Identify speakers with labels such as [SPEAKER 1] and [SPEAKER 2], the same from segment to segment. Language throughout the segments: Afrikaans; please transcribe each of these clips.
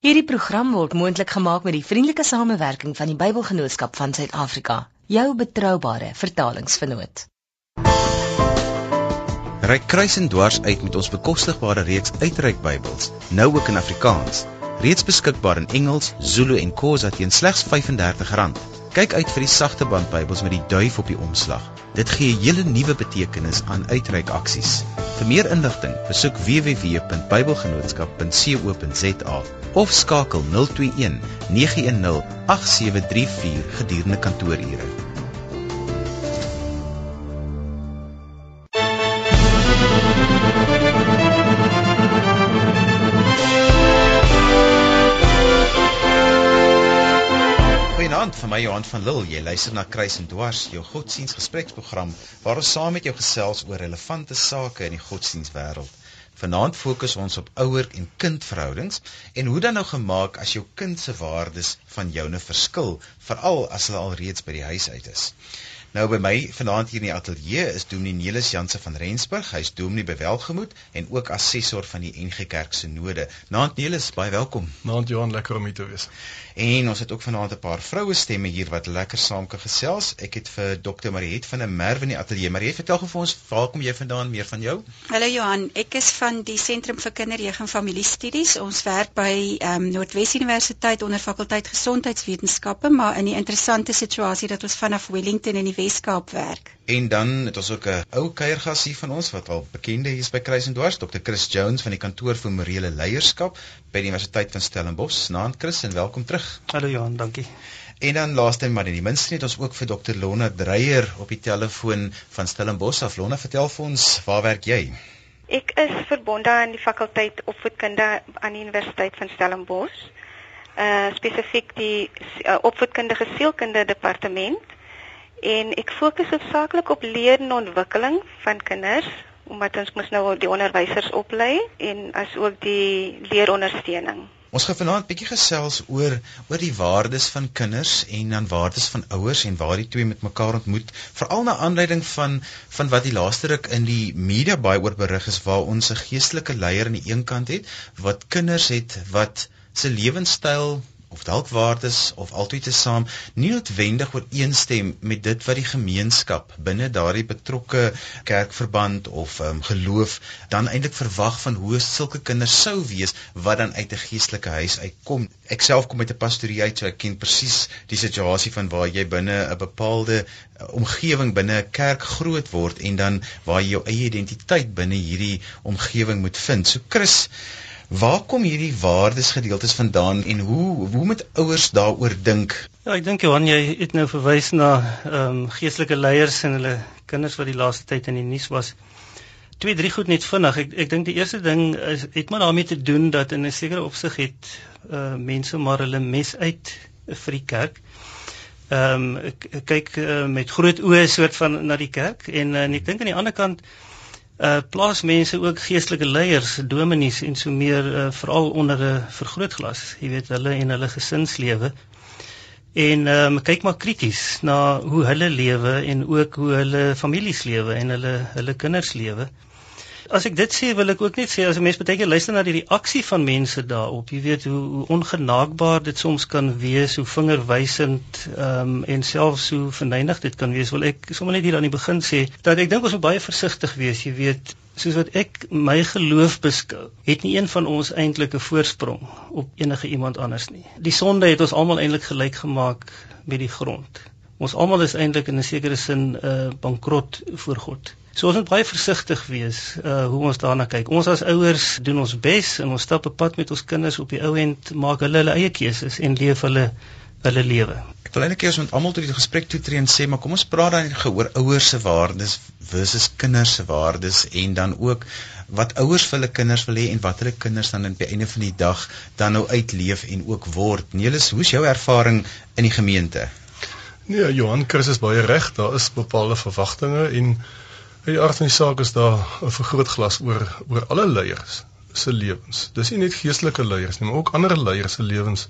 [SPEAKER 1] Hierdie program word moontlik gemaak met die vriendelike samewerking van die Bybelgenootskap van Suid-Afrika, jou betroubare vertalingsvernoot.
[SPEAKER 2] Ryk kruis en dwars uit met ons bekostigbare reeks uitreik Bybels, nou ook in Afrikaans, reeds beskikbaar in Engels, Zulu en Xhosa teen slegs R35. Kyk uit vir die sagte band Bybels met die duif op die omslag. Dit gee 'n hele nuwe betekenis aan uitreik aksies. Vir meer inligting, besoek www.bybelgenootskap.co.za of skakel 021 910 8734 gedurende kantoorure. My Johan van Lille. Jy luister na Kruis en Dwars, jou godsdienstgespreksprogram waar ons saam met jou gesels oor relevante sake in die godsdienstwêreld. Vanaand fokus ons op ouer en kindverhoudings en hoe dan nou gemaak as jou kind se waardes van joune verskil, veral as hulle al reeds by die huis uit is. Nou by my vanaand hier in die ateljee is Dominee Nelis Janse van Rensburg. Hy's dominee by Welgemoed en ook assessor van die NG Kerk se Node. Naand Nelis, baie welkom.
[SPEAKER 3] Naand Johan, lekker om hier te wees.
[SPEAKER 2] En ons het ook vanaand 'n paar vroue stemme hier wat lekker saam kan gesels. Ek het vir Dr. Mariet van der Merwe in die ateljee. Mariet, vertel gou vir ons, waar kom jy vandaan? Meer van jou?
[SPEAKER 4] Hallo Johan, ek is van die Sentrum vir Kinderjeug en Familiestudies. Ons werk by ehm um, Noordwes Universiteit onder fakulteit Gesondheidswetenskappe, maar in die interessante situasie dat ons vanaf Wellington in die Weskaap werk.
[SPEAKER 2] En dan het ons ook 'n ou kuiergas hier van ons wat al bekende hier is by Kruis en Dwars, Dr. Chris Jones van die kantoor vir morele leierskap by die Universiteit van Stellenbosch. Naand Chris en welkom terug.
[SPEAKER 5] Hallo Johan, dankie.
[SPEAKER 2] En dan laaste maar nie die minste net ons ook vir Dr. Lona Dreyer op die telefoon van Stellenbosch af. Lona, vertel vir ons, waar werk jy?
[SPEAKER 6] Ek is verbonde aan die fakulteit opvoedkunde aan die Universiteit van Stellenbosch. Uh spesifiek die uh, opvoedkundige sielkunde departement en ek fokus hoofsaaklik op leer en ontwikkeling van kinders omdat ons mos nou die onderwysers oplei en as ook die leerondersteuning.
[SPEAKER 2] Ons gaan vanaand bietjie gesels oor oor die waardes van kinders en dan waardes van ouers en waar die twee met mekaar ontmoet, veral na aanleiding van van wat die laaste ruk in die media baie oor berig is waar ons 'n geestelike leier aan die een kant het wat kinders het wat se lewenstyl of dalk waardes of altyd te saam nie noodwendig ooreenstem met dit wat die gemeenskap binne daardie betrokke kerkverband of um, geloof dan eintlik verwag van hoe sulke kinders sou wees wat dan uit 'n geestelike huis uitkom. Ek self kom uit 'n pastorie uit, so ek ken presies die situasie van waar jy binne 'n bepaalde uh, omgewing binne 'n kerk groot word en dan waar jy jou eie identiteit binne hierdie omgewing moet vind. So Chris Waar kom hierdie waardesgedeeltes vandaan en hoe hoe moet ouers daaroor dink?
[SPEAKER 5] Ja, ek dink Johan, jy het nou verwys na ehm um, geestelike leiers en hulle kinders wat die laaste tyd in die nuus was. Twee drie goed net vinnig. Ek ek dink die eerste ding is het maar daarmee te doen dat in 'n sekere opsig het uh mense maar hulle mes uit vir die kerk. Ehm um, ek, ek kyk uh, met groot oë soort van na die kerk en, uh, en ek dink aan die ander kant plaas mense ook geestelike leiers, dominees en so meer uh, veral onder 'n vergrootglas, jy weet hulle en hulle gesinslewe. En ehm um, kyk maar krities na hoe hulle lewe en ook hoe hulle families lewe en hulle hulle kinders lewe as ek dit sê wil ek ook net sê as 'n mens baie keer luister na die reaksie van mense daarop, jy weet hoe, hoe ongenaakbaar dit soms kan wees, hoe vingerwysend ehm um, en selfs hoe verneig dit kan wees. Wil ek sommer net hier aan die begin sê dat ek dink ons moet baie versigtig wees, jy weet, soos wat ek my geloof beskou, het nie een van ons eintlik 'n voorsprong op enige iemand anders nie. Die sonde het ons almal eintlik gelyk gemaak met die grond. Ons almal is eintlik in 'n sekere sin 'n uh, bankrot voor God. So ons moet baie versigtig wees uh hoe ons daarna kyk. Ons as ouers doen ons bes en ons stap 'n pad met ons kinders op die ou end maak hulle hulle eie keuses en leef hulle hulle lewe.
[SPEAKER 2] Ek wil eintlik hê ons moet almal tot die gesprek toe tree en sê maar kom ons praat dan gehoor ouers se waardes versus kinders se waardes en dan ook wat ouers vir hulle kinders wil hê en wat hulle kinders dan aan die einde van die dag dan nou uitleef en ook word. Neelis, hoe's jou ervaring in die gemeente?
[SPEAKER 3] Nee, Johan Chris is baie reg. Daar is bepaalde verwagtinge en In die aard van die saak is daar 'n vergrootglas oor oor alle leiers se lewens. Dis nie net geestelike leiers nie, maar ook ander leiers se lewens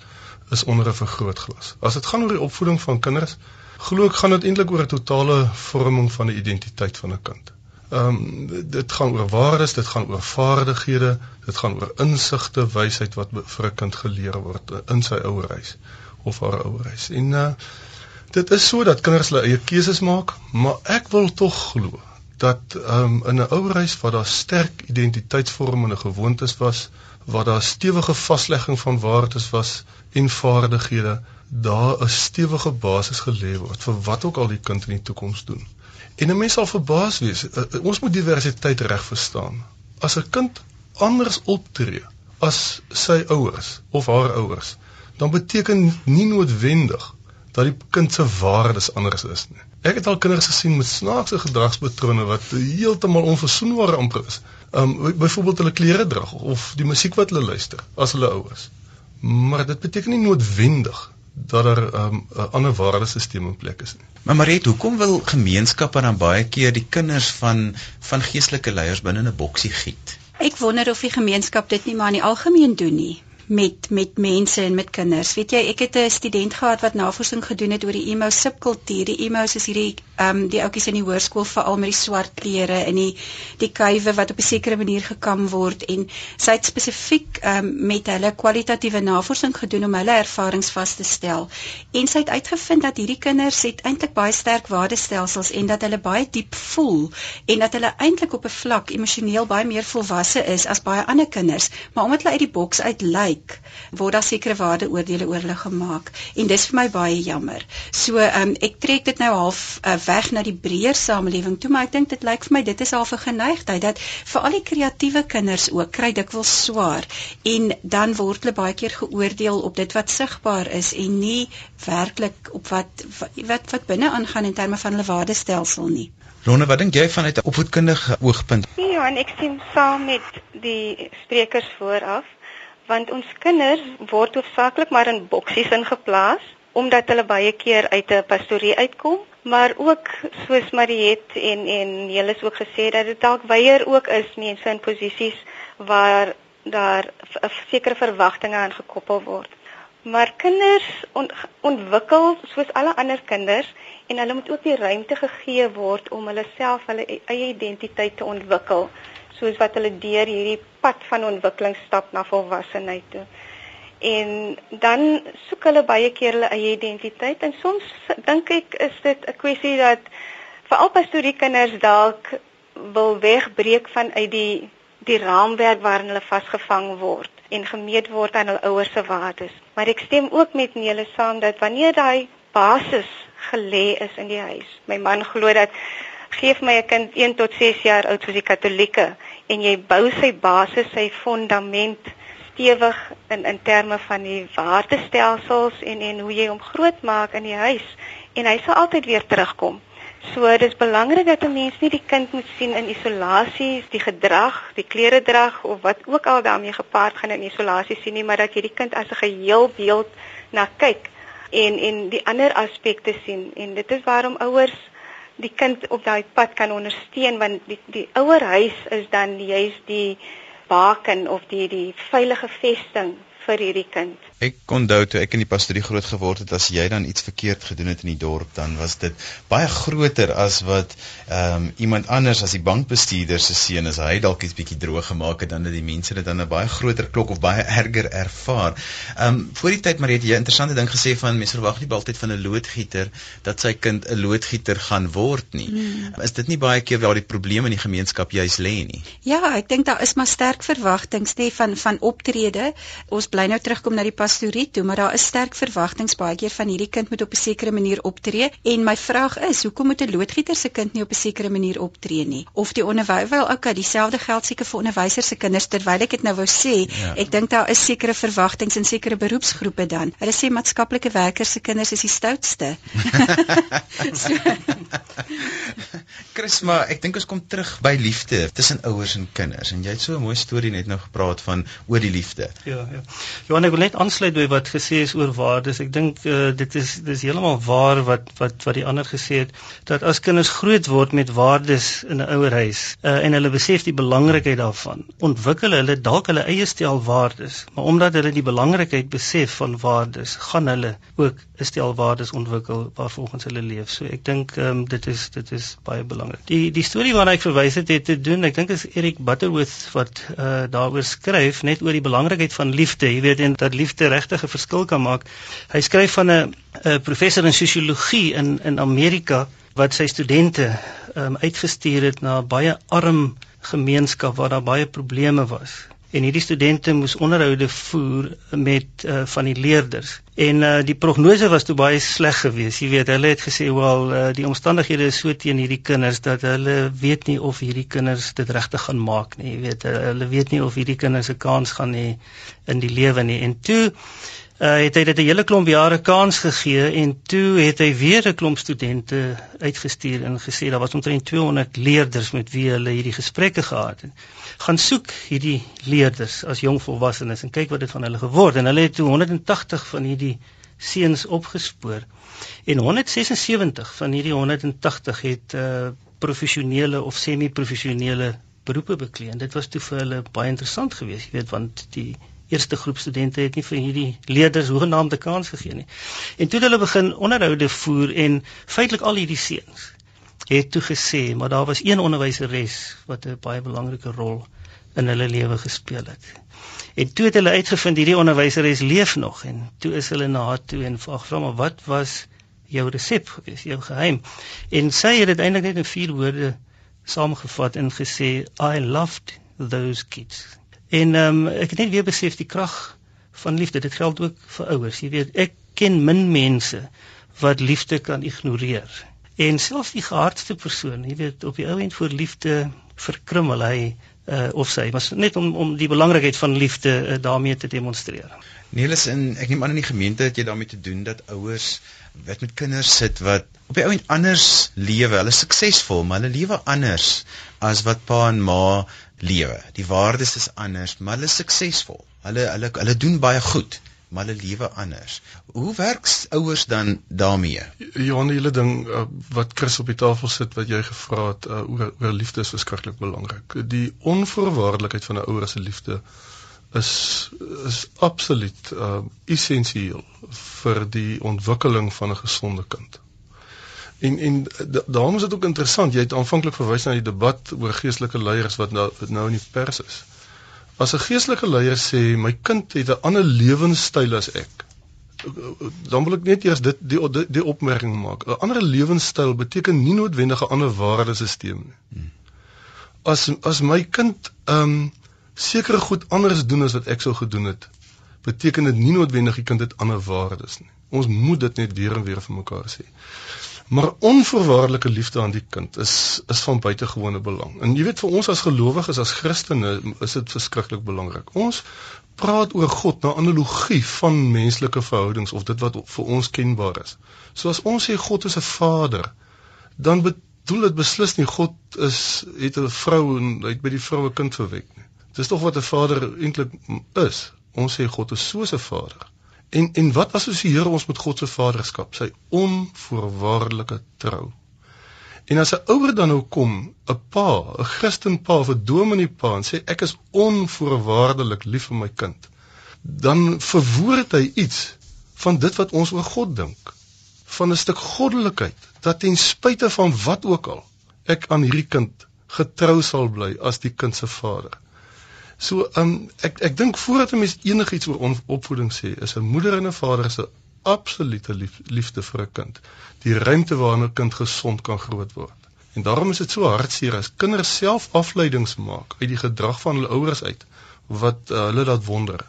[SPEAKER 3] is onder 'n vergrootglas. As dit gaan oor die opvoeding van kinders, glo ek gaan dit eintlik oor 'n totale vorming van die identiteit van 'n kind. Ehm um, dit gaan oor waardes, dit gaan oor vaardighede, dit gaan oor insigte, wysheid wat vir 'n kind geleer word in sy ouerhuis of haar ouerhuis. En uh dit is so dat kinders hulle eie keuses maak, maar ek wil tog glo dat um, in 'n ouerhuis waar daar sterk identiteitsvormende gewoontes was, waar daar stewige vaslegging van waardes was en vaardighede, daar 'n stewige basis gelê word vir wat ook al die kind in die toekoms doen. En 'n mens sal verbaas wees, uh, ons moet diversiteit reg verstaan. As 'n kind anders optree as sy ouers of haar ouers, dan beteken nie noodwendig dat die kind se waardes anders is nie. Ek het al kinders gesien met snaakse gedragspatrone wat heeltemal onverzoenbare amper is. Um byvoorbeeld hulle klere dra of die musiek wat hulle luister as hulle ouers. Maar dit beteken nie noodwendig dat daar 'n um, ander waardesisteem in plek is nie.
[SPEAKER 2] Maar Mariet, hoekom wil gemeenskappe dan baie keer die kinders van van geestelike leiers binne 'n boksie giet?
[SPEAKER 4] Ek wonder of die gemeenskap dit nie maar in die algemeen doen nie met met mense en met kinders. Weet jy, ek het 'n student gehad wat navorsing gedoen het oor die emo subkultuur. Die emos is hierdie ehm um, die ouetjies in die hoërskool veral met die swart klere en die die kuive wat op 'n sekere manier gekam word en sy het spesifiek ehm um, met hulle kwalitatiewe navorsing gedoen om hulle ervarings vas te stel. En sy het uitgevind dat hierdie kinders het eintlik baie sterk waardestelsels en dat hulle baie diep voel en dat hulle eintlik op 'n vlak emosioneel baie meer volwasse is as baie ander kinders, maar omdat hulle uit die boks uit lyk kyk, word daar sekere waardeoordele oor hulle gemaak en dis vir my baie jammer. So um, ek trek dit nou half uh, weg na die breër samelewing toe, maar ek dink dit lyk vir my dit is half 'n geneigtheid dat vir al die kreatiewe kinders ook kry dikwels swaar en dan word hulle baie keer geoordeel op dit wat sigbaar is en nie werklik op wat wat wat binne aangaan in terme van hulle waardestelsel nie.
[SPEAKER 2] Ronne, wat dink jy vanuit 'n opvoedkundige oogpunt?
[SPEAKER 6] Ja, en ek sien saam met die sprekers vooraf want ons kinders word hoofsaaklik maar in boksies ingeplaas omdat hulle baie keer uit 'n pastorie uitkom. Maar ook soos Mariet en en julle is ook gesê dat dit dalk weier ook is mense in posisies waar daar 'n sekere verwagtinge aan gekoppel word. Maar kinders on, ontwikkel soos alle ander kinders en hulle moet ook die ruimte gegee word om hulle self hulle eie identiteit te ontwikkel soos wat hulle deur hierdie pad van ontwikkeling stap na volwassenheid toe. En dan soek hulle baie keer hulle eie identiteit en soms dink ek is dit 'n kwessie dat veral pastoriekinders dalk wil wegbreek van uit die die raamwerk waarin hulle vasgevang word en gemeet word aan hul ouers se waardes. Maar ek stem ook met julle saam dat wanneer daai basis gelê is in die huis. My man glo dat geef my 'n kind 1 tot 6 jaar oud soos die Katolieke en jy bou sy basis, sy fondament stewig in in terme van die waardestelsels en en hoe jy hom grootmaak in die huis en hy sal altyd weer terugkom. So dis belangrik dat 'n mens nie die kind moet sien in isolasie, die gedrag, die kleredrag of wat ook al daarmee gepaard gaan in isolasie sien nie, maar dat jy die kind as 'n geheel beeld na kyk en en die ander aspekte sien en dit is waarom ouers die kind op daai pad kan ondersteun want die die ouer huis is dan juist die baken of die die veilige vesting vir hierdie kind.
[SPEAKER 2] Ek onthou toe ek in die pastorie groot geword het, as jy dan iets verkeerd gedoen het in die dorp, dan was dit baie groter as wat ehm um, iemand anders as die bankbestuurder se seun as hy dalk iets bietjie droog gemaak het dan dat die mense dit dan 'n baie groter klok of baie erger ervaar. Ehm um, voor die tyd maar het jy 'n interessante ding gesê van mense verwag nie altyd van 'n loodgieter dat sy kind 'n loodgieter gaan word nie. Hmm. Is dit nie baie keer waar die probleme in die gemeenskap juis lê nie?
[SPEAKER 4] Ja, ek dink daar is maar sterk verwagtinge nê van van optrede. Ons bly nou terugkom na die pastorie toe, maar daar is sterk verwagtinge baie keer van hierdie kind moet op 'n sekere manier optree en my vraag is, hoekom moet 'n loodgieter se kind nie op 'n sekere manier optree nie? Of die onderwyser, wel okay, dieselfde geld seker vir onderwysers se kinders terwyl ek dit nou wou sê, ja. ek dink daar is sekere verwagtinge in sekere beroepsgroepe dan. Hulle sê maatskaplike werkers se kinders is die stoutste.
[SPEAKER 2] so. Chrisma, ek dink ons kom terug by liefde tussen ouers en kinders en jy het so 'n mooi storie net nou gepraat van oor die liefde.
[SPEAKER 5] Ja, ja. Johan, ek wil net aansluit aansluit by wat gesê is oor waardes. Ek dink uh, dit is dis heeltemal waar wat wat wat die ander gesê het dat as kinders groot word met waardes in 'n ouerhuis uh, en hulle besef die belangrikheid daarvan, ontwikkel hulle dalk hulle eie stel waardes, maar omdat hulle die belangrikheid besef van waardes, gaan hulle ook 'n stel waardes ontwikkel waarvolgens hulle leef. So ek dink um, dit is dit is baie belangrik. Die die storie waarna ek verwys het het te doen, ek dink is Erik Butterworth wat uh, daaroor skryf net oor die belangrikheid van liefde, jy weet en dat liefde regtig 'n verskil kan maak. Hy skryf van 'n professor in sosiologie in in Amerika wat sy studente um, uitgestuur het na baie arm gemeenskap waar daar baie probleme was en hierdie studente moes onderhoude voer met uh, van die leerders. En uh, die prognose was toe baie sleg geweest. Jy weet hulle het gesê wel uh, die omstandighede is so teen hierdie kinders dat hulle weet nie of hierdie kinders dit regtig gaan maak nie. Jy weet hulle weet nie of hierdie kinders 'n kans gaan hê in die lewe nie. En toe uh, het hy dit 'n hele klomp jare kans gegee en toe het hy weer 'n klomp studente uitgestuur en gesê daar was omtrent 200 leerders met wie hulle hierdie gesprekke gehad het. Gaan soek hierdie leerders as jong volwassenes en kyk wat dit van hulle geword. En hulle het toe 180 van hierdie seuns opgespoor. En 176 van hierdie 180 het uh, professionele of semi-professionele beroepe beklee en dit was toe vir hulle baie interessant geweest jy weet want die eerste groep studente het nie vir hierdie leerders hoegenaamde kans gegee nie. En toe hulle begin onderhoude voer en feitelik al hierdie seuns het toe gesê, maar daar was een onderwyseres wat 'n baie belangrike rol in hulle lewe gespeel het. En toe het hulle uitgevind hierdie onderwyseres leef nog en toe is hulle na haar toe en vra maar wat was jou resep gewees, jou geheim? En sy het dit eintlik net in vier woorde saamgevat en gesê I loved those kids. En ehm um, ek het net weer besef die krag van liefde. Dit geld ook vir ouers. Jy weet, ek ken min mense wat liefde kan ignoreer. En selfs die gehardste persoon, jy weet, op die ou end voor liefde verkrummel hy uh, of sy, maar net om om die belangrikheid van liefde uh, daarmee te demonstreer.
[SPEAKER 2] Neelis in ek neem aan in die gemeente het jy daarmee te doen dat ouers wat met kinders sit wat op die ou end anders lewe, hulle suksesvol, maar hulle lewe anders as wat pa en ma lewe. Die waardes is anders, maar hulle is suksesvol. Hulle hulle hulle doen baie goed, maar hulle lewe anders. Hoe werk ouers dan daarmee?
[SPEAKER 3] Johan, die hele ding uh, wat Chris op die tafel sit wat jy gevra het uh, oor oor liefde is verskriklik belangrik. Die onvoorwaardelikheid van 'n ouer se liefde is is absoluut uh, essensieel vir die ontwikkeling van 'n gesonde kind. En en daarom is dit ook interessant. Jy het aanvanklik verwys na die debat oor geestelike leiers wat nou nou in die pers is. As 'n geestelike leier sê my kind het 'n ander lewenstyl as ek, dan wil ek net eers dit die die, die opmerking maak. 'n Ander lewenstyl beteken nie noodwendig 'n ander waardesisteem nie. As as my kind ehm um, sekere goed anders doen as wat ek sou gedoen het, beteken dit nie noodwendig die kind het ander waardes nie. Ons moet dit net weer en weer vir mekaar sê. Maar onvoorwaardelike liefde aan die kind is is van buitengewone belang. En jy weet vir ons as gelowiges as Christene is dit verskriklik belangrik. Ons praat oor God na analogie van menslike verhoudings of dit wat vir ons kenbaar is. So as ons sê God is 'n Vader, dan bedoel dit beslis nie God is het 'n vrou en hy het by die vroue kind verwek nie. Dis tog wat 'n Vader eintlik is. Ons sê God is so 'n Vader. En en wat assosieer ons met God se vaderskap? Sy onvoorwaardelike trou. En as 'n ouer dan nou kom, 'n pa, 'n Christen pa of 'n dominee pa en sê ek is onvoorwaardelik lief vir my kind, dan verwoord hy iets van dit wat ons oor God dink. Van 'n stuk goddelikheid dat ten spyte van wat ook al ek aan hierdie kind getrou sal bly as die kind se vader. So um ek ek dink voordat 'n mens enigiets oor opvoeding sê, is 'n moeder en 'n vader se absolute lief, liefde vir 'n kind. Die ruimte waarin 'n kind gesond kan groot word. En daarom is dit so hartseer as kinders self afleidings maak uit die gedrag van hulle ouers uit wat uh, hulle dat wonder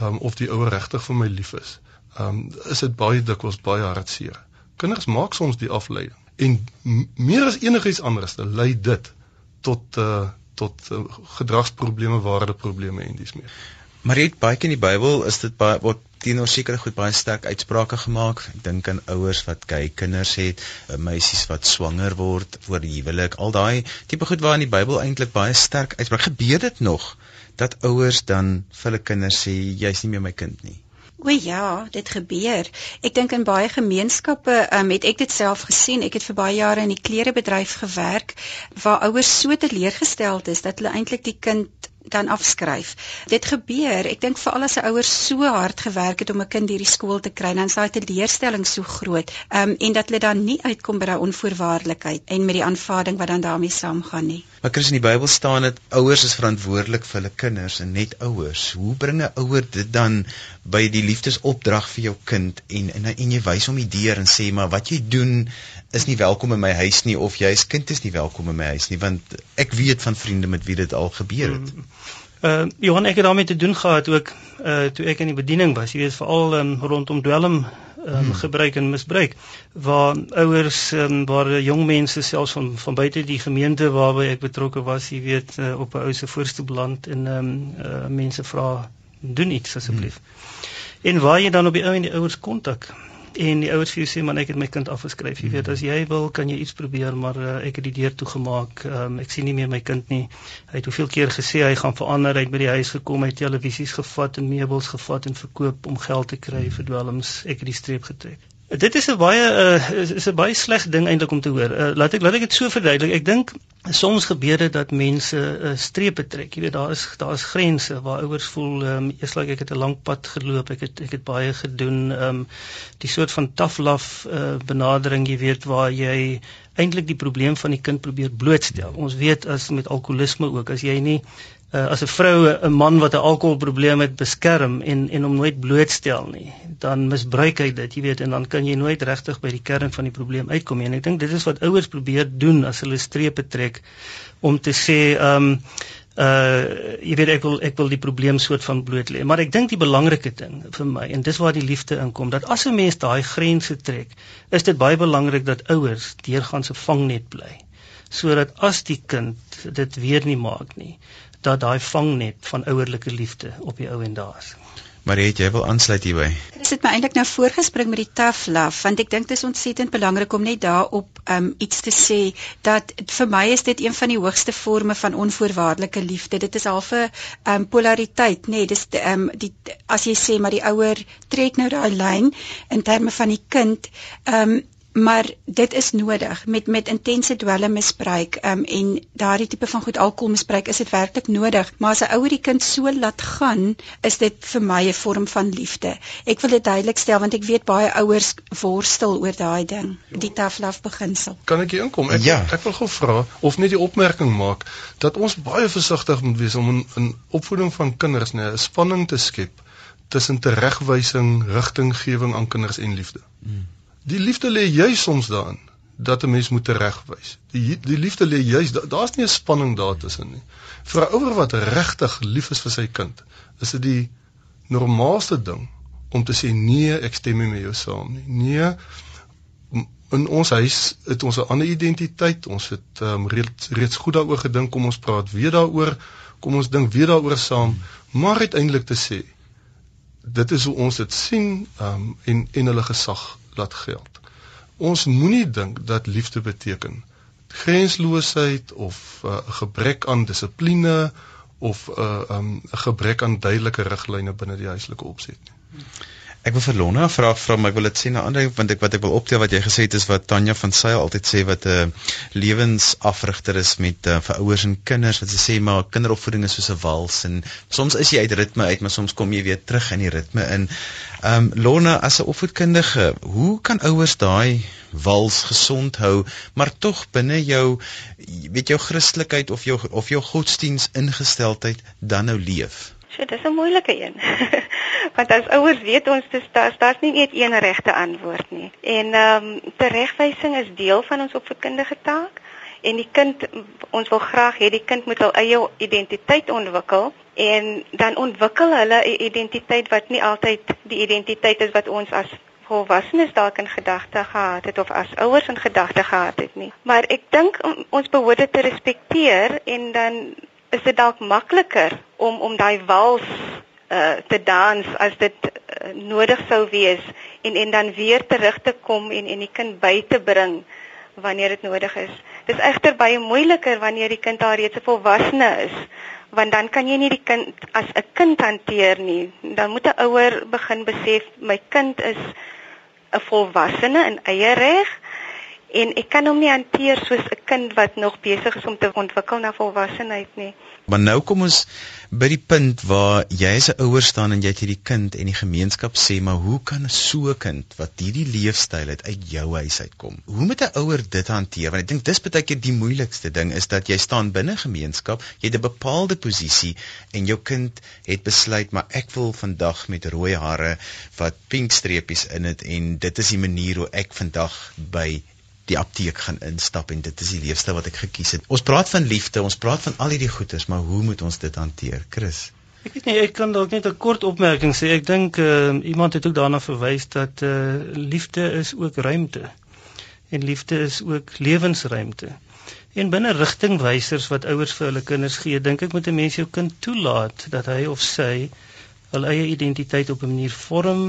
[SPEAKER 3] um of die ouer regtig vir my lief is. Um is dit baie dikwels baie hartseer. Kinders maak soms die afleiding en meer as enigiets anders lei dit tot uh tot uh, gedragsprobleme, waardeprobleme en dis meer.
[SPEAKER 2] Maar dit baie in die Bybel is dit baie word teenoor sekere goed baie sterk uitsprake gemaak. Ek dink aan ouers wat gey kinders het, uh, meisies wat swanger word voor die huwelik. Al daai tipe goed waar in die Bybel eintlik baie sterk uitspraak gebeur dit nog dat ouers dan vir hulle kinders sê jy's nie meer my kind nie.
[SPEAKER 4] O ja, dit gebeur. Ek dink in baie gemeenskappe um, het ek dit self gesien. Ek het vir baie jare in die klerebedryf gewerk waar ouers so teleurgesteld is dat hulle eintlik die kind dan afskryf. Dit gebeur. Ek dink veral as 'n ouer so hard gewerk het om 'n kind hierdie skool te kry, dan is daai teleurstelling so groot. Ehm um, en dat hulle dan nie uitkom by daai onvoorwaardelikheid en met die aanvaarding wat dan daarmee saamgaan nie.
[SPEAKER 2] Maar Chris in die Bybel staan dit ouers is verantwoordelik vir hulle kinders en net ouers. Hoe bring 'n ouer dit dan by die liefdesopdrag vir jou kind en en en jy wys hom die deur en sê maar wat jy doen is nie welkom in my huis nie of jy as kind is nie welkom in my huis nie want ek weet van vriende met wie dit al gebeur het. Mm.
[SPEAKER 5] Uh Johan ek het daarmee te doen gehad ook uh toe ek in die bediening was. Jy weet veral um, rondom dwelm um, gebruik en misbruik waar ouers um, waar jong mense selfs van van buite die gemeente waarby ek betrokke was, jy weet uh, op 'n ou se voorstoep land en um, uh, mense vra doen iets asseblief. Hmm. En waar jy dan op die ou en die ouers kontak en die ouers vir jou sê man ek het my kind afgeskryf. Jy weet as jy wil kan jy iets probeer maar uh, ek het die deur toegemaak um, ek sien nie meer my kind nie. Hy het hoeveel keer gesê hy gaan verander. Hy het by die huis gekom hy het televisies gevat en meubels gevat en verkoop om geld te kry vir dwelms. Ek het die streep getrek Dit is 'n baie uh, is 'n baie sleg ding eintlik om te hoor. Uh, laat ek laat ek dit so verduidelik. Ek dink soms gebeur dit dat mense uh, strepe trek. Jy weet daar is daar is grense waar ouers voel um, eers like ek het 'n lang pad geloop. Ek het ek het baie gedoen. Um, die soort van tough love uh, benadering, jy weet waar jy eintlik die probleem van die kind probeer blootstel. Ons weet as met alkoholisme ook as jy nie uh, as 'n vrou 'n man wat 'n alkoholprobleem het beskerm en en hom nooit blootstel nie, dan misbruik hy dit, jy weet, en dan kan jy nooit regtig by die kern van die probleem uitkom nie. En ek dink dit is wat ouers probeer doen as hulle strepe trek om te sê, ehm um, uh jy weet ek wil ek wil die probleem soort van bloot lê maar ek dink die belangrike ding vir my en dis waar die liefde inkom dat as 'n mens daai grense trek is dit baie belangrik dat ouers deurgaan se vangnet bly sodat as die kind dit weer nie maak nie dat daai vangnet van ouerlike liefde op die ou en daar is.
[SPEAKER 2] Mariet, jy wil aansluit hierby.
[SPEAKER 4] Dit het my eintlik nou voorgespring met die tough love want ek dink dit is ontsettend belangrik om net daarop um, iets te sê dat vir my is dit een van die hoogste forme van onvoorwaardelike liefde. Dit is half 'n um, polariteit, nê. Nee, dis um, die as jy sê maar die ouer trek nou daai lyn in terme van die kind. Um, maar dit is nodig met met intense dwelmmisbruik um, en daardie tipe van goed alkoholmisbruik is dit werklik nodig. Maar as 'n ouer die kind so laat gaan is dit vir my 'n vorm van liefde. Ek wil dit duidelik stel want ek weet baie ouers worstel oor daai ding die tough love beginsel
[SPEAKER 3] kan ek hier inkom? Ek ja. ek wil gou vra of net die opmerking maak dat ons baie versigtig moet wees om in, in opvoeding van kinders 'n spanning te skep tussen teregwysing rigtinggewing aan kinders en liefde. Hmm. Die liefde lê juis soms daarin dat 'n mens moet regwys. Die die liefde lê juis daar's nie 'n spanning daar tussen nie. Vir 'n ouer wat regtig lief is vir sy kind, is dit die normaalste ding om te sê nee, ek stem nie met jou saam nie. Nee, in ons huis het ons 'n ander identiteit. Ons het um, reeds reeds goed daaroor gedink, kom ons praat weer daaroor. Kom ons dink weer daaroor saam, maar uiteindelik te sê dit is hoe ons dit sien um, en en hulle gesag laat geld. Ons moenie dink dat liefde beteken grensloosheid of 'n uh, gebrek aan dissipline of 'n uh, um, gebrek aan duidelike riglyne binne die huislike opset nie.
[SPEAKER 2] Ek wil vir Lona vra vra maar ek wil dit sê na ander want ek wat ek wil optel wat jy gesê het is wat Tanya van Sail altyd sê wat 'n uh, lewensafrigter is met uh, vir ouers en kinders wat sy sê maar kinderopvoeding is soos 'n wals en soms is jy uit ritme uit maar soms kom jy weer terug in die ritme in. Ehm um, Lona as 'n opvoedkundige, hoe kan ouers daai wals gesond hou maar tog binne jou weet jou Christelikheid of jou of jou godsdiens ingesteldheid dan nou leef?
[SPEAKER 6] So dis 'n moeilike een. Want as ouers weet ons dis daar's daar's nie net een regte antwoord nie. En ehm um, teregwysing is deel van ons opvoedkundige taak en die kind ons wil graag hê die kind moet hul eie identiteit ontwikkel en dan ontwikkel hulle 'n identiteit wat nie altyd die identiteit is wat ons as volwassenes dalk in gedagte gehad het of as ouers in gedagte gehad het nie. Maar ek dink ons behoort dit te respekteer en dan is dit dalk makliker om om daai wals uh, te dans as dit uh, nodig sou wees en en dan weer terug te kom en en die kind by te bring wanneer dit nodig is. Dis egter baie moeiliker wanneer die kind al reeds 'n volwassene is want dan kan jy nie die kind as 'n kind hanteer nie. Dan moet 'n ouer begin besef my kind is 'n volwassene in eie reg en ek kan hom nie hanteer soos 'n kind wat nog besig is om te ontwikkel na volwassenheid nie.
[SPEAKER 2] Maar nou kom ons by die punt waar jy as 'n ouer staan en jy het hierdie kind en die gemeenskap sê, maar hoe kan so 'n kind wat hierdie leefstyl het uit jou huis uitkom? Hoe moet 'n ouer dit hanteer? Want ek dink dis baie keer die moeilikste ding is dat jy staan binne gemeenskap, jy het 'n bepaalde posisie en jou kind het besluit, maar ek wil vandag met rooi hare wat pink streepies in het en dit is die manier hoe ek vandag by die apteek gaan instap en dit is die leefstyl wat ek gekies het. Ons praat van liefde, ons praat van al hierdie goeders, maar hoe moet ons dit hanteer, Chris?
[SPEAKER 5] Ek weet nie, ek kan dalk net 'n kort opmerking sê. Ek dink uh, iemand het ook daarna verwys dat uh, liefde is ook ruimte. En liefde is ook lewensruimte. En binne rigtingwysers wat ouers vir hulle kinders gee, dink ek moet 'n mens jou kind toelaat dat hy of sy hul eie identiteit op 'n manier vorm,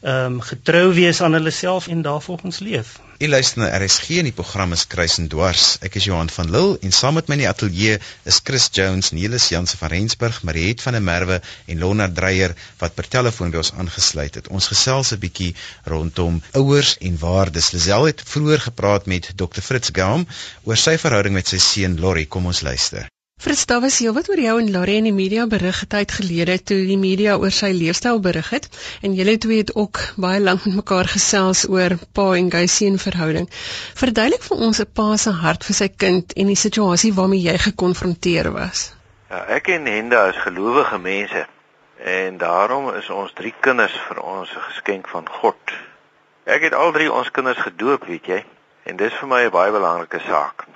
[SPEAKER 5] ehm um, getrou wees aan hulle self en daarvolgens leef.
[SPEAKER 2] U luister na RSG en die program is Kruis en Dwars. Ek is Johan van Lille en saam met my in die ateljee is Chris Jones, Nelis Jansen van Rensburg, Mariet van der Merwe en Lona Dreyer wat per telefoon by ons aangesluit het. Ons gesels 'n bietjie rondom ouers en waardes. Lisel het vroeër gepraat met Dr Fritz Gaum oor sy verhouding met sy seun Lorry. Kom ons luister.
[SPEAKER 7] Frits, daar was heel wat oor jou en Larry in die media berig tyd gelede toe die media oor sy leefstyl berig het en julle twee het ook baie lank met mekaar gesels oor pa en gay seun verhouding. Verduidelik vir ons 'n pa se hart vir sy kind en die situasie waarmee jy gekonfronteer was.
[SPEAKER 8] Ja, ek en Henda is gelowige mense en daarom is ons drie kinders vir ons 'n geskenk van God. Ek het al drie ons kinders gedoop, weet jy, en dis vir my 'n baie belangrike saak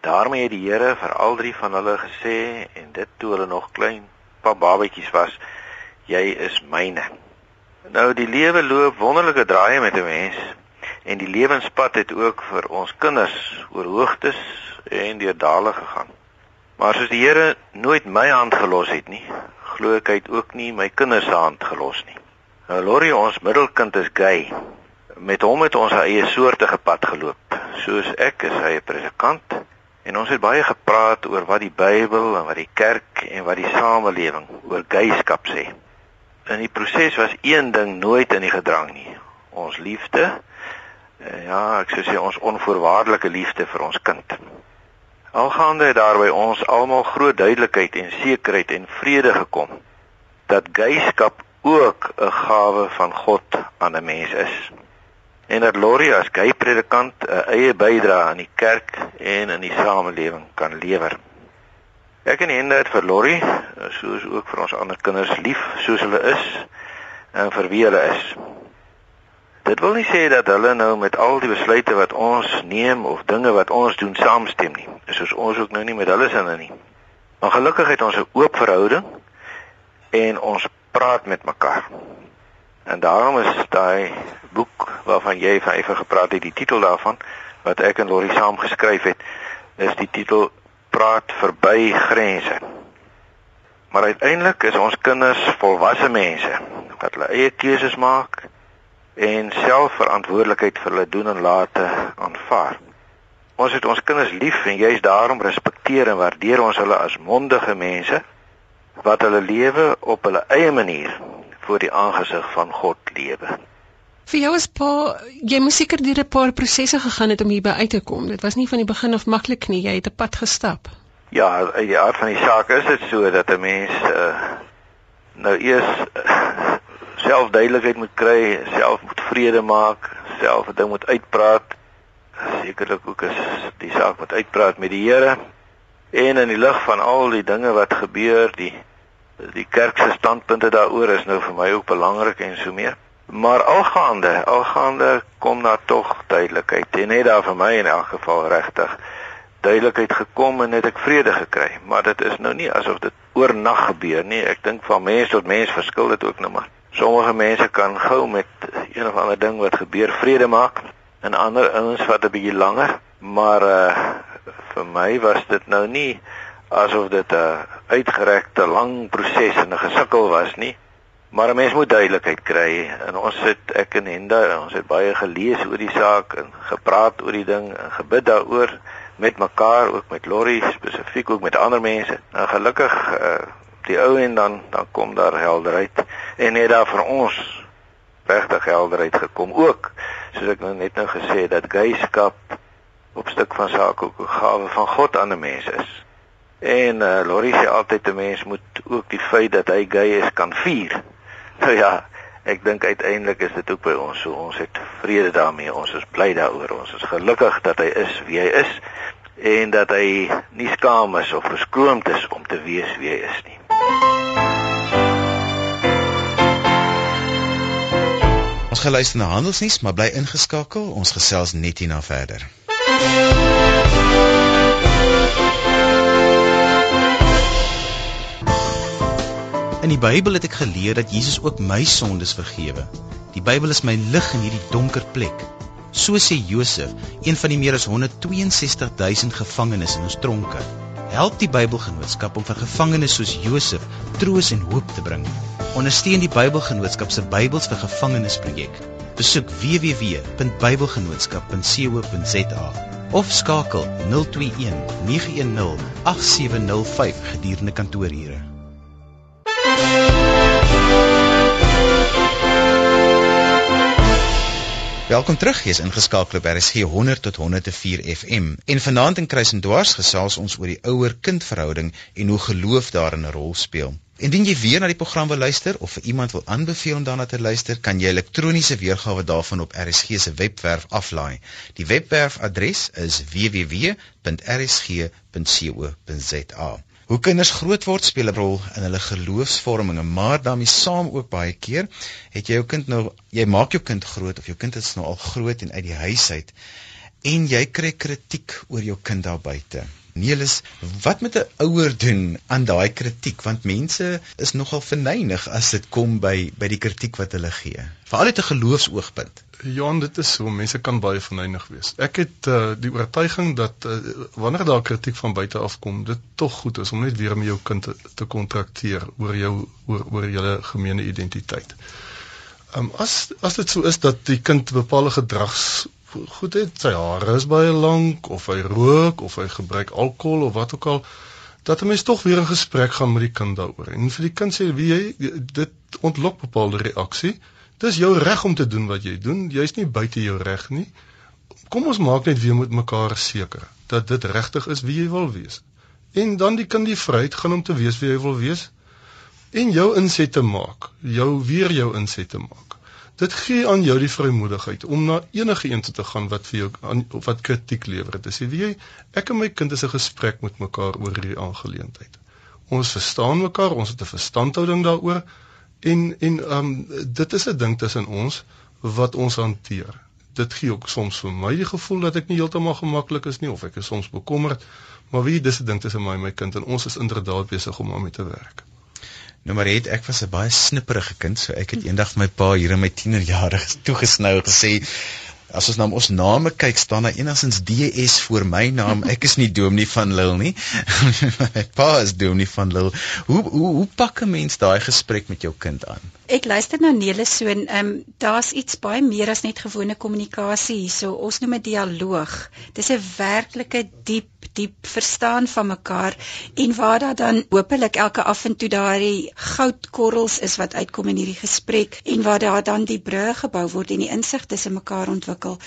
[SPEAKER 8] daarmee het die Here vir al drie van hulle gesê en dit toe hulle nog klein babatjies was jy is myne. Nou die lewe loop wonderlike draaie met 'n mens en die lewenspad het ook vir ons kinders oor hoogtes en deur dale gegaan. Maar soos die Here nooit my hand gelos het nie glo ek hy het ook nie my kinders se hand gelos nie. Nou Lori ons middelkind is gay. Met hom het ons eie soortige pad geloop. Soos ek is hy 'n predikant En ons het baie gepraat oor wat die Bybel en wat die kerk en wat die samelewing oor geyskap sê. In die proses was een ding nooit in die gedrang nie. Ons liefde. Eh, ja, ek sou sê ons onvoorwaardelike liefde vir ons kind. Algaande het daar by ons almal groot duidelikheid en sekerheid en vrede gekom dat geyskap ook 'n gawe van God aan 'n mens is en dat Lori as gay predikant 'n eie bydrae aan die kerk en in die samelewing kan lewer. Ek en Hende het vir Lori, soos ook vir ons ander kinders lief soos hulle is en vir wie hulle is. Dit wil nie sê dat hulle nou met al die besluite wat ons neem of dinge wat ons doen saamstem nie. Soos ons ook nou nie met hulle sinne nie. Maar gelukkig het ons 'n oop verhouding en ons praat met mekaar. En daarom is daai boek waarvan jy van effe gepraat het, die titel daarvan wat ek en Lori saam geskryf het, is die titel Praat verby grense. Maar uiteindelik is ons kinders volwasse mense wat hulle eie keuses maak en self verantwoordelikheid vir hulle doen en late aanvaar. Ons het ons kinders lief en juist daarom respekteer en waardeer ons hulle as mondige mense wat hulle lewe op hulle eie manier voor die aangesig van God lewe.
[SPEAKER 7] Vir jou as pa, jy moes seker deur 'n paar prosesse gegaan het om hierby uit te kom. Dit was nie van die begin af maklik nie. Jy het 'n pad gestap.
[SPEAKER 8] Ja, in die aard van die saak is dit so dat 'n mens uh, nou eers uh, self duidelikheid moet kry, self moet vrede maak, self 'n ding moet uitpraat. Sekerlik ook is die saak moet uitpraat met die Here en in die lig van al die dinge wat gebeur, die die kerk se standpunte daaroor is nou vir my ook belangrik en so meer. Maar algaande, algaande kom daar tog duidelikheid. En net daar vir my in elk geval regtig duidelikheid gekom en het ek vrede gekry. Maar dit is nou nie asof dit oornag gebeur nie. Ek dink van mens tot mens verskil dit ook nou maar. Sommige mense kan gou met een of ander ding wat gebeur vrede maak en ander ouens vat 'n bietjie langer. Maar uh vir my was dit nou nie asof dit 'n uitgerekte lang proses en 'n gesukkel was nie. Maar 'n mens moet duidelikheid kry en ons sit ek en Henda, ons het baie gelees oor die saak en gepraat oor die ding en gebid daaroor met mekaar, ook met Lori spesifiek ook met ander mense. Nou gelukkig uh, die ou en dan dan kom daar helderheid en net daar vir ons regtig helderheid gekom ook soos ek nou net nou gesê dat geyskap op stuk van sake ook 'n gawe van God aan 'n mens is. En uh, Lori sê altyd 'n mens moet ook die feit dat hy gay is kan vier. Nou ja, ek dink uiteindelik is dit ook by ons so ons het vrede daarmee. Ons is bly daaroor. Ons is gelukkig dat hy is wie hy is en dat hy nie skaam is of verskroomd is om te wees wie hy is nie.
[SPEAKER 2] Ons geluister na handelsnuus, maar bly ingeskakel. Ons gesels net hierna verder. In die Bybel het ek geleer dat Jesus ook my sondes vergewe. Die Bybel is my lig in hierdie donker plek. So sê Josef, een van die meer as 162 000 gevangenes in ons tronke. Help die Bybelgenootskap om vir gevangenes soos Josef troos en hoop te bring. Ondersteun die Bybelgenootskap se Bybels vir gevangenes projek. Besoek www.bybelgenootskap.co.za of skakel 021 910 8705 gedurende kantoorure. Welkom terug. Jy is ingeskakel op RSG 100 tot 104 FM. En vanaand in Kruis en Dwars gesels ons oor die ouer-kind verhouding en hoe geloof daarin 'n rol speel. Indien jy weer na die program wil luister of vir iemand wil aanbeveel om daarna te luister, kan jy elektroniese weergawe daarvan op RSG se webwerf aflaai. Die webwerfadres is www.rsg.co.za. Hoe kinders groot word speel 'n rol in hulle geloofsvorming, maar daarmee saam ook baie keer het jy jou kind nou jy maak jou kind groot of jou kind is nou al groot en uit die huis uit en jy kry kritiek oor jou kind daar buite. Neelis, wat moet 'n ouer doen aan daai kritiek want mense is nogal verneig as dit kom by by die kritiek wat hulle gee. Veral uit 'n geloofsoogpunt.
[SPEAKER 3] Johan, dit is so, mense kan baie verneig wees. Ek het uh, die oortuiging dat uh, wanneer daar kritiek van buite af kom, dit tog goed is om net weer met jou kind te, te kontrakteer oor jou oor oor julle gemeene identiteit. Um, as as dit so is dat die kind bepaalde gedrags goed het, sy hare is baie lank of hy rook of hy gebruik alkohol of wat ook al, dat 'n mens tog weer 'n gesprek gaan met die kind daaroor. En vir die kind sê wie jy dit ontlok bepaalde reaksie. Dis jou reg om te doen wat jy doen. Jy's nie buite jou reg nie. Kom ons maak net weer met mekaar seker dat dit regtig is wie jy wil wees. En dan die kind die vryheid gaan om te wees wie hy wil wees en jou inset te maak, jou weer jou inset te maak dit gee aan jou die vrymoedigheid om na enige een te gaan wat vir jou aan wat kritiek lewer. Dit sê wie jy ek en my kind is 'n gesprek met mekaar oor hierdie aangeleentheid. Ons verstaan mekaar, ons het 'n verstandhouding daaroor en en um dit is 'n ding tussen ons wat ons hanteer. Dit gee ook soms vir my die gevoel dat ek nie heeltemal gemaklik is nie of ek is soms bekommerd, maar wie dis 'n ding tussen my en my kind en ons is inderdaad besig om daarmee te werk.
[SPEAKER 2] Nou maar het ek was 'n baie snipperige kind, so ek het eendag my pa hier in my tienerjare toegesnou gesê as ons na ons name kyk, staan daar enigstens DS voor my naam. Ek is nie Dominee van Lille nie. my pa is Dominee van Lille. Hoe hoe hoe pak 'n mens daai gesprek met jou kind aan?
[SPEAKER 4] Ek luister na Nele so en ehm um, daar's iets baie meer as net gewone kommunikasie hierso. Ons noem dit dialoog. Dis 'n werklike diep diep verstaan van mekaar en waar daar dan hopelik elke af en toe daai goudkorrels is wat uitkom in hierdie gesprek en waar daar dan die brûe gebou word en die insig tussen mekaar ontwikkel.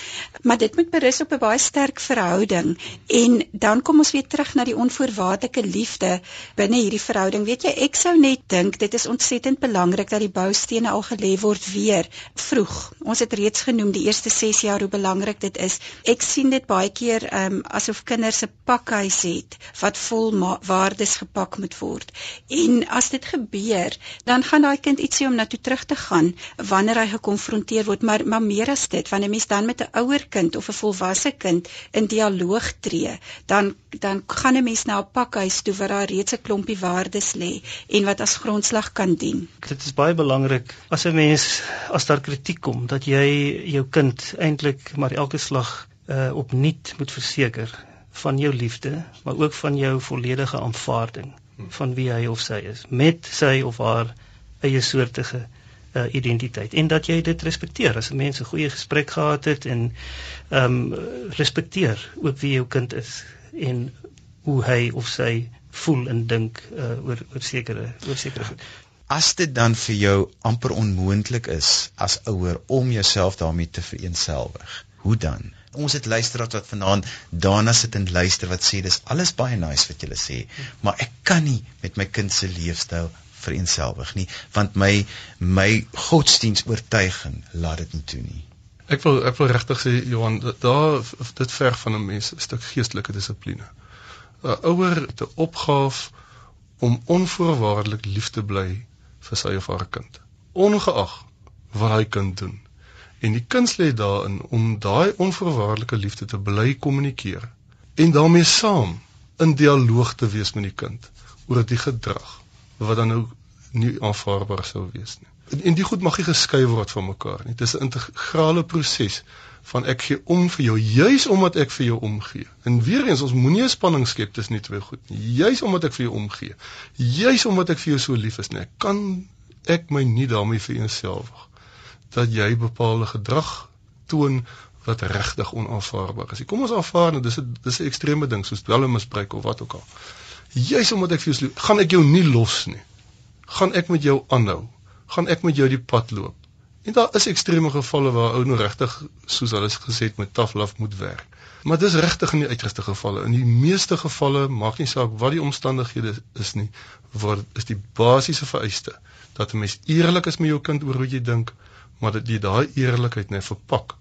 [SPEAKER 4] Maar dit moet berus op 'n baie sterk verhouding en dan kom ons weer terug na die onvoorwaardelike liefde binne hierdie verhouding. Weet jy, ek sou net dink dit is ontsettend belangrik dat die boustene al gelê word weer vroeg. Ons het reeds genoem die eerste 6 jaar hoe belangrik dit is. Ek sien dit baie keer um, asof kinders se pakhuis het wat vol waardes gepak moet word. En as dit gebeur, dan gaan daai kind ietsie om na toe terug te gaan wanneer hy gekonfronteer word, maar maar meer as dit, wanneer 'n mens dan met 'n ouer kind of 'n volwasse kind in dialoog tree, dan dan gaan 'n mens na 'n pakhuis toe waar daar reeds 'n klompie waardes lê en wat as grondslag kan dien.
[SPEAKER 5] Dit is baie belangrik as 'n mens as daar kritiek kom dat jy jou kind eintlik maar elke slag uh, opnuut moet verseker van jou liefde, maar ook van jou volledige aanvaarding van wie hy of sy is met sy of haar eie soortige uh, identiteit. En dat jy dit respekteer. As 'n mens 'n goeie gesprek gehad het en ehm um, respekteer ook wie jou kind is en hoe hy of sy voel en dink uh, oor oor sekere oor sekere goed.
[SPEAKER 2] As dit dan vir jou amper onmoontlik is as ouer om jouself daarmee te vereensgewig, hoe dan? Ons het luisteraars wat vanaand daarna sit en luister wat sê dis alles baie nice wat julle sê, maar ek kan nie met my kind se leefstyl vereensgewig nie, want my my godsdienstoortuiging laat dit nie toe nie.
[SPEAKER 3] Ek wil ek wil regtig sê Johan, daar dit verg van 'n mens 'n stuk geestelike dissipline. 'n Ouer het 'n opgawe om onvoorwaardelik lief te bly vir sy of haar kind, ongeag wat hy kind doen. En die kuns lê daarin om daai onvoorwaardelike liefde te bly kommunikeer en daarmee saam in dialoog te wees met die kind oor die gedrag wat dan nou nie aanvaarbaar sou wees nie en, en die goed mag nie geskei word van mekaar nie. Dit is 'n integrale proses van ek gee om vir jou juis omdat ek vir jou omgee. En weer eens ons moenie 'n spanning skep tussen die twee goed nie. Juis omdat ek vir jou omgee. Juis omdat ek vir jou so lief is, nee, kan ek my nie daarmee vereenselwig dat jy bepaalde gedrag toon wat regtig onaanvaarbaar is. Kom ons aanvaar dit, dis 'n dis 'n ekstreme ding soos dwelmmisbruik of wat ook al. Juis omdat ek vir jou lief, gaan ek jou nie los nie. Gaan ek met jou aanhou gaan ek met jou die pad loop. En daar is ekstreme gevalle waar ou nou regtig soos hulle gesê het met tough love moet werk. Maar dis regtig in die uitgerste gevalle. In die meeste gevalle maak nie saak wat die omstandighede is nie, word is die basiese vereiste dat 'n mens eerlik is met jou kind oor hoe jy dink, maar dat jy daai eerlikheid net verpak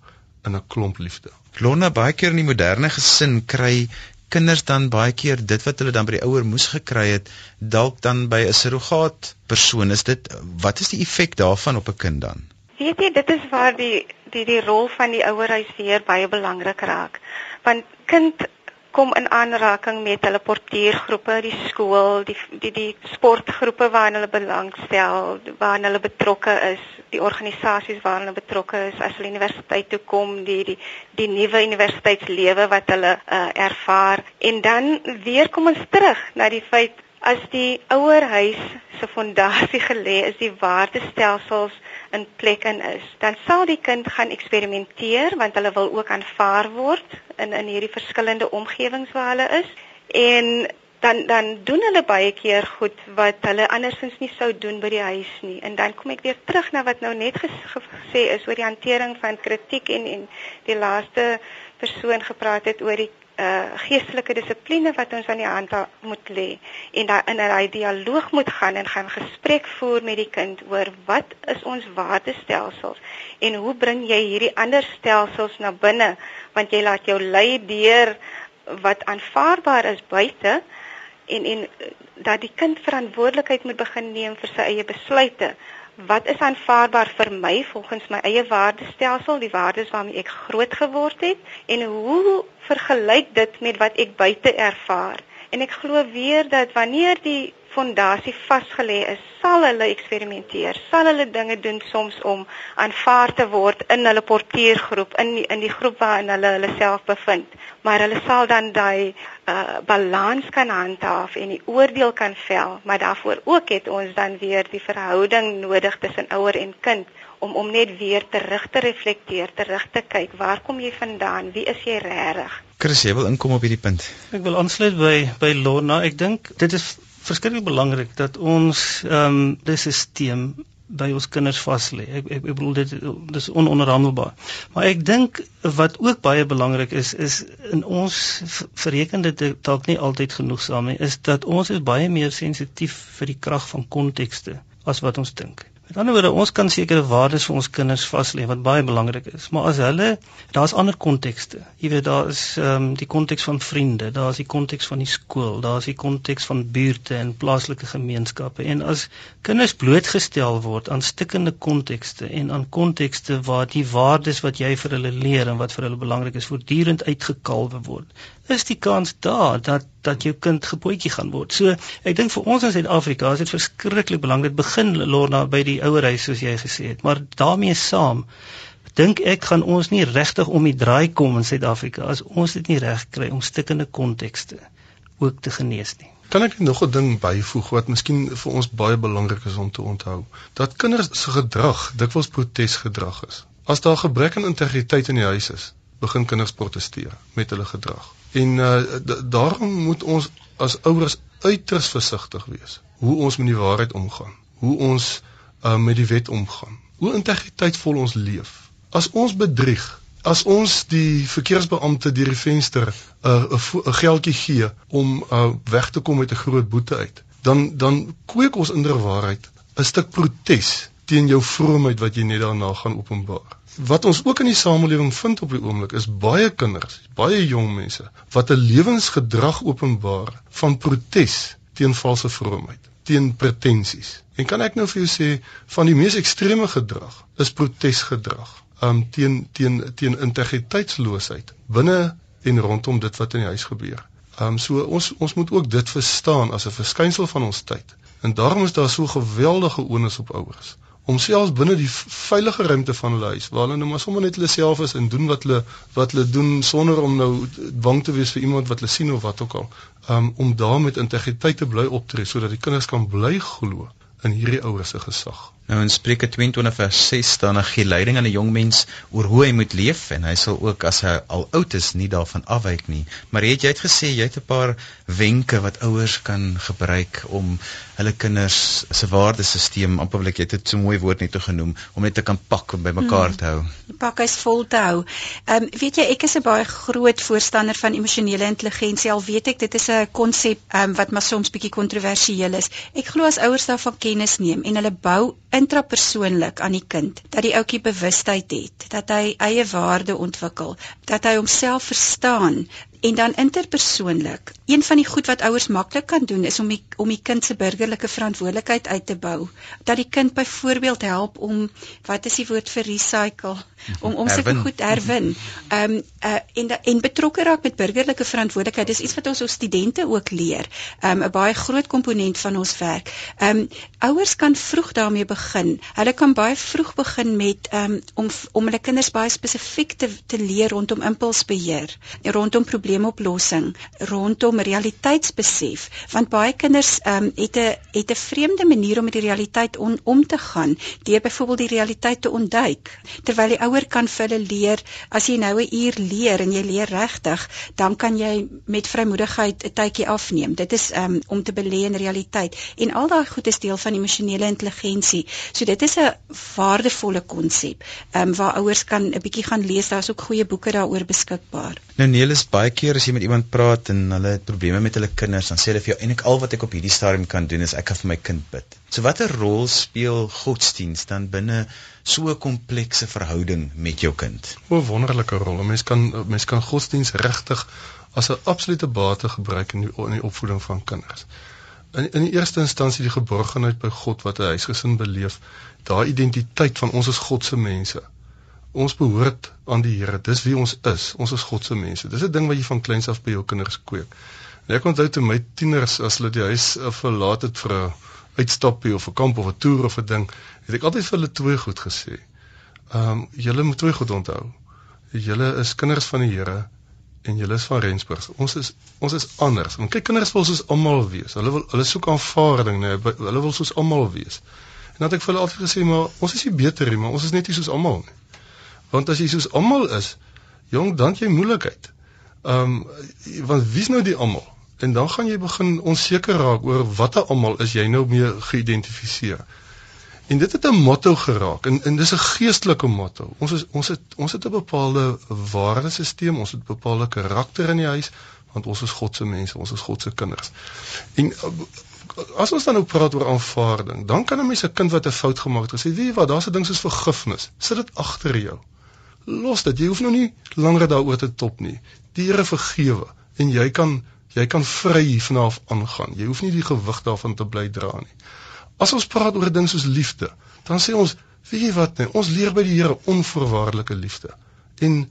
[SPEAKER 3] in 'n klomp liefde.
[SPEAKER 2] Lonna baie keer in die moderne gesin kry kinders dan baie keer dit wat hulle dan by die ouer moes gekry het dalk dan by 'n surrogaat persoon. Is dit wat is die effek daarvan op 'n kind dan?
[SPEAKER 6] Weet jy dit is waar die die die rol van die ouerhuis weer baie belangrik raak. Want kind kom in aanraking met hulle portiergroepe, die skool, die die die sportgroepe waaraan hulle belangstel, waaraan hulle betrokke is, die organisasies waaraan hulle betrokke is. As hulle universiteit toe kom, die die die nuwe universiteitslewe wat hulle uh, ervaar. En dan weer kom ons terug na die feit as die ouer huis se fondasie gelê is, die waardestelsels in plek in is, dan sal die kind gaan eksperimenteer want hulle wil ook aanvaar word in in hierdie verskillende omgewings waar hulle is. En dan dan doen hulle baie keer goed wat hulle andersins nie sou doen by die huis nie. En dan kom ek weer terug na wat nou net gesê is oor die hantering van kritiek en en die laaste persoon gepraat het oor die uh geestelike dissipline wat ons aan die hand moet lê en daar in 'n dialoog moet gaan en gaan gesprek voer met die kind oor wat is ons waardestelsels en hoe bring jy hierdie ander stelsels na binne want jy laat jou lei deur wat aanvaarbaar is buite en en dat die kind verantwoordelikheid moet begin neem vir sy eie besluite wat is aanvaarbaar vir my volgens my eie waardestelsel, die waardes waarmee ek groot geword het en hoe vergelyk dit met wat ek buite ervaar? En ek glo weer dat wanneer die fondasie vasgelê is, sal hulle eksperimenteer, sal hulle dinge doen soms om aanvaar te word in hulle portiergroep, in die, in die groep waarin hulle hulle self bevind. Maar hulle sal dan daai uh, balans kan handhaaf en die oordeel kan vel, maar daarvoor ook het ons dan weer die verhouding nodig tussen ouer en kind om om net weer terug te reflekteer, terug te kyk, waar kom jy vandaan? Wie is jy regtig?
[SPEAKER 2] Chris, jy wil inkom op hierdie punt.
[SPEAKER 5] Ek wil aansluit by by Lorna. Ek dink dit is verskriklik belangrik dat ons ehm um, die stelsel by ons kinders vas lê. Ek, ek ek bedoel dit dis ononderhandelbaar. Maar ek dink wat ook baie belangrik is is in ons verreken dit dalk nie altyd genoegsaam nie, is dat ons is baie meer sensitief vir die krag van kontekste as wat ons dink. Met ander woorde, ons kan sekere waardes vir ons kinders vas lê wat baie belangrik is, maar as hulle daar's ander kontekste. Jy weet daar is ehm um, die konteks van vriende, daar's die konteks van die skool, daar's die konteks van buurte en plaaslike gemeenskappe. En as kinders blootgestel word aan stikkende kontekste en aan kontekste waar die waardes wat jy vir hulle leer en wat vir hulle belangrik is, voortdurend uitgekalwe word, is die kans daar dat dat jou kind geboetjie gaan word. So ek dink vir ons in Suid-Afrika is dit verskriklik belangrik. Dit begin Lorna by die ouerhuis soos jy gesê het, maar daarmee saam dink ek gaan ons nie regtig om die draai kom in Suid-Afrika as ons dit nie reg kry om stikkende kontekste ook te genees nie.
[SPEAKER 3] Kan ek nog 'n ding byvoeg wat miskien vir ons baie belangrik is om te onthou? Dat kinders se gedrag dikwels protesgedrag is. As daar gebrek aan integriteit in die huis is, begin kinders proteseer met hulle gedrag. En uh daarom moet ons as ouers uiters versigtig wees hoe ons met die waarheid omgaan, hoe ons uh met die wet omgaan, hoe integriteitsvol ons leef. As ons bedrieg, as ons die verkeersbeampte deur die venster 'n uh, 'n geldjie gee om uh weg te kom met 'n groot boete uit, dan dan kweek ons inderwaarheid 'n stuk protes teen jou vroomheid wat jy net daarna gaan openbaar wat ons ook in die samelewing vind op die oomblik is baie kinders, baie jong mense wat 'n lewensgedrag openbaar van protes teen valse vroomheid, teen pretensies. En kan ek nou vir jou sê van die mees ekstreme gedrag is protesgedrag, um teen teen teen integriteitsloosheid binne en rondom dit wat in die huis gebeur. Um so ons ons moet ook dit verstaan as 'n verskynsel van ons tyd. En daarom is daar so geweldige onus op ouers om selfs binne die veilige ruimte van hulle huis waar hulle nou maar sommer net hulle self is en doen wat hulle wat hulle doen sonder om nou bang te wees vir iemand wat hulle sien of wat ook al um, om daar met integriteit te bly optree sodat die kinders kan bly glo in hierdie ouers se gesag
[SPEAKER 2] Nou in Spreuke 22 vers 6 staan 'n geleiding aan 'n jong mens oor hoe hy moet leef en hy sal ook as hy al oud is nie daarvan afwyk nie. Maar het jy het gesê jy het 'n paar wenke wat ouers kan gebruik om hulle kinders se waardesisteem, amper wil ek dit so mooi woord net te genoem, om net te kan pak en bymekaar hmm. te hou.
[SPEAKER 4] Pak is vol te hou. Ehm um, weet jy ek is 'n baie groot voorstander van emosionele intelligensie. Al weet ek dit is 'n konsep ehm um, wat maar soms bietjie kontroversieel is. Ek glo as ouers daarvan kennis neem en hulle bou intrapersoonlik aan die kind dat die ouetjie bewustheid het dat hy eie waarde ontwikkel dat hy homself verstaan En dan interpersoonlik, een van die goed wat ouers maklik kan doen is om die, om die kind se burgerlike verantwoordelikheid uit te bou. Dat die kind byvoorbeeld help om wat is die woord vir recycle? Om om sulke goed herwin. Ehm um, uh, en de, en betrokke raak met burgerlike verantwoordelikheid. Dis iets wat ons ons studente ook leer. Ehm um, 'n baie groot komponent van ons werk. Ehm um, ouers kan vroeg daarmee begin. Hulle kan baie vroeg begin met ehm um, om om hulle kinders baie spesifiek te te leer rondom impulsbeheer, rondom probleme probleemoplossing rondom realiteitsbesef want baie kinders um, het 'n het 'n vreemde manier om met die realiteit on, om te gaan deur byvoorbeeld die realiteit te ontduik. Terwyl die ouer kan vir hulle leer as jy nou 'n uur leer en jy leer regtig dan kan jy met vrymoedigheid 'n tydjie afneem. Dit is um, om te belê in realiteit. En al daai goed is deel van emosionele intelligensie so dit is 'n waardevolle konsep um, waar ouers kan 'n bietjie gaan lees. Daar's ook goeie boeke daaroor beskikbaar
[SPEAKER 2] nou Neil is baie keer as jy met iemand praat en hulle het probleme met hulle kinders, dan sê hulle vir jou eintlik al wat ek op hierdie stadium kan doen is ek kan vir my kind bid. So watter rol speel godsdiens dan binne so 'n komplekse verhouding met jou kind?
[SPEAKER 3] O, wonderlike rol. Mens kan mens kan godsdiens regtig as 'n absolute bate gebruik in die, in die opvoeding van kinders. In in die eerste instansie die geborgenheid by God wat 'n huisgesin beleef, daai identiteit van ons as God se mense ons behoort aan die Here. Dis wie ons is. Ons is God se mense. Dis 'n ding wat jy van kleins af by jou kinders kweek. En ek onthou toe my tieners as hulle die huis eh, verlaat het vir 'n uitstappie of 'n kamp of 'n toer of 'n ding, het ek altyd vir hulle twee goed gesê. Ehm um, julle moet twee goed onthou. Julle is kinders van die Here en julle is van Rensburg. Ons is ons is anders. En kyk kinders wil soos almal wees. Hulle wil hulle soek aanvaarding, nee, hulle wil soos almal wees. En dan het ek vir hulle altyd gesê, maar ons is nie beter nie, maar ons is net nie soos almal nie. Want as jy soos almal is, jong, dan jy moeilikheid. Ehm um, want wie's nou die almal? En dan gaan jy begin onseker raak oor watter almal is jy nou mee geïdentifiseer. En dit het 'n motto geraak en en dis 'n geestelike motto. Ons is ons het ons het 'n bepaalde waardesisteem, ons het bepaalde karakter in die huis want ons is God se mense, ons is God se kinders. En as ons dan ook praat oor aanvaarding, dan kan 'n mens 'n kind wat 'n fout gemaak het, sê, "Wie wat, daar's 'n ding soos vergifnis. Sit dit agter jou." Los dit. Jy hoef nou nie langer daaroor te top nie. Die Here vergewe en jy kan jy kan vry vanaf aangaan. Jy hoef nie die gewig daarvan te bly dra nie. As ons praat oor dinge soos liefde, dan sê ons, weet jy wat nee, ons leer by die Here onvoorwaardelike liefde. En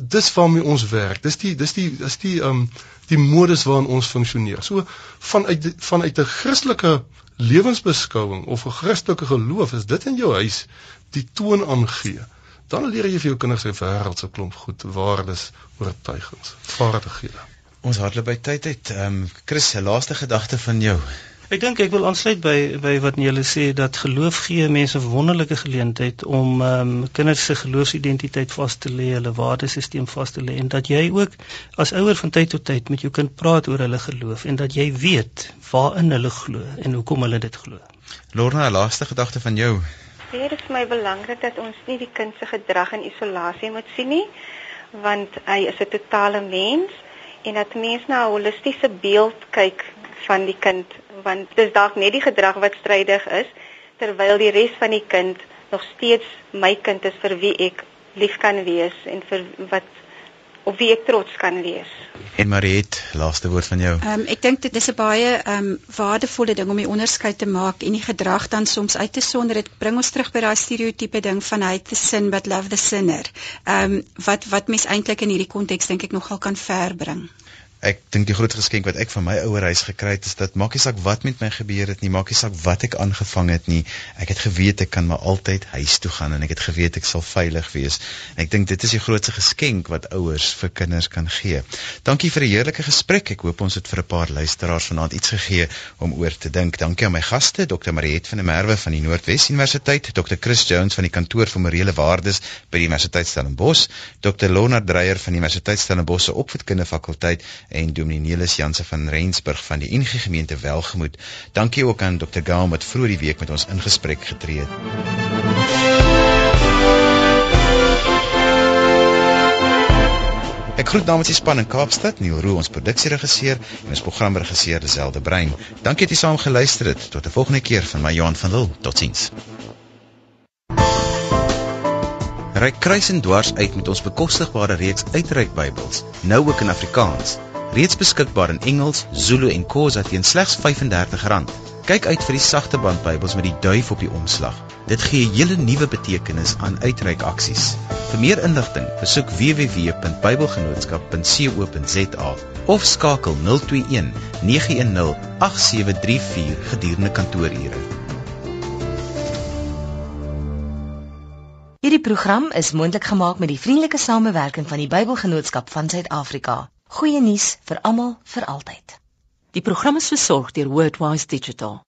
[SPEAKER 3] dis waarmee ons werk. Dis die dis die dis die um die modus waarin ons funksioneer. So vanuit vanuit 'n Christelike lewensbeskouing of 'n Christelike geloof is dit in jou huis die toon aangee dan leer jy vir jou kinders 'n wêreldse klomp goed, waardes, oortuigings, vaardighede.
[SPEAKER 2] Ons hardloop by tyd uit. Ehm um, Chris, 'n laaste gedagte van jou.
[SPEAKER 5] Ek dink ek wil aansluit by by wat julle sê dat geloof gee mense wonderlike geleentheid om ehm um, kinders se geloofsidentiteit vas te lê, hulle waardesisteem vas te lê en dat jy ook as ouer van tyd tot tyd met jou kind praat oor hulle geloof en dat jy weet waarin hulle glo en hoekom hulle dit glo.
[SPEAKER 2] Lorna, laaste gedagte van jou.
[SPEAKER 6] Dit is my belangrik dat ons nie die kind se gedrag in isolasie moet sien nie, want hy is 'n totale mens en dat mens na 'n holistiese beeld kyk van die kind want dis dalk net die gedrag wat strydig is terwyl die res van die kind nog steeds my kind is vir wie ek lief kan wees en vir wat op wie ek trots kan wees.
[SPEAKER 2] En Mariet, laaste woord van jou.
[SPEAKER 4] Ehm um, ek dink dit is 'n baie ehm um, waardevolle ding om die onderskeid te maak en die gedrag dan soms uit te sonder. Dit bring ons terug by daai stereotipe ding van hate the sin but love the sinner. Ehm um, wat wat mens eintlik in hierdie konteks dink ek nogal kan verbring
[SPEAKER 2] ek dink die groot geskenk wat ek van my ouer huis gekry het is dat maak nie saak wat met my gebeur het nie, maak nie saak wat ek aangevang het nie. Ek het geweet ek kan maar altyd huis toe gaan en ek het geweet ek sal veilig wees. En ek dink dit is die grootste geskenk wat ouers vir kinders kan gee. Dankie vir 'n heerlike gesprek. Ek hoop ons het vir 'n paar luisteraars vanaand iets gegee om oor te dink. Dankie aan my gaste, Dr. Mariet van der Merwe van die Noordwes Universiteit, Dr. Chris Jones van die kantoor vir morele waardes by die Universiteit Stellenbosch, Dr. Leonard Dreyer van die Universiteit Stellenbosch se opvoedkundige fakulteit en Dominee Nelis Janse van Rensburg van die NG Gemeente Welgemoed. Dankie ook aan Dr. Gaum wat vroeër die week met ons in gesprek getree het. Ek groet namens die span in Kaapstad, Neil Roo ons produksieregisseur en ons programregisseur Deselde Brein. Dankie dat jy saam geluister het. Tot 'n volgende keer van my Johan van Lille. Totsiens. Ryk kruis en dwars uit met ons bekostigbare reeks uitreik Bybels, nou ook in Afrikaans reeds beskikbaar in Engels, Zulu en Xhosa teen slegs R35. Kyk uit vir die sagte band Bybels met die duif op die omslag. Dit gee 'n hele nuwe betekenis aan uitreik aksies. Vir meer inligting, besoek www.bybelgenootskap.co.za of skakel 021 910 8734 gedurende kantoorure.
[SPEAKER 1] Hierdie program is moontlik gemaak met die vriendelike samewerking van die Bybelgenootskap van Suid-Afrika. Goeie nuus vir almal vir altyd.
[SPEAKER 9] Die program is versorg deur Wordwise Digital.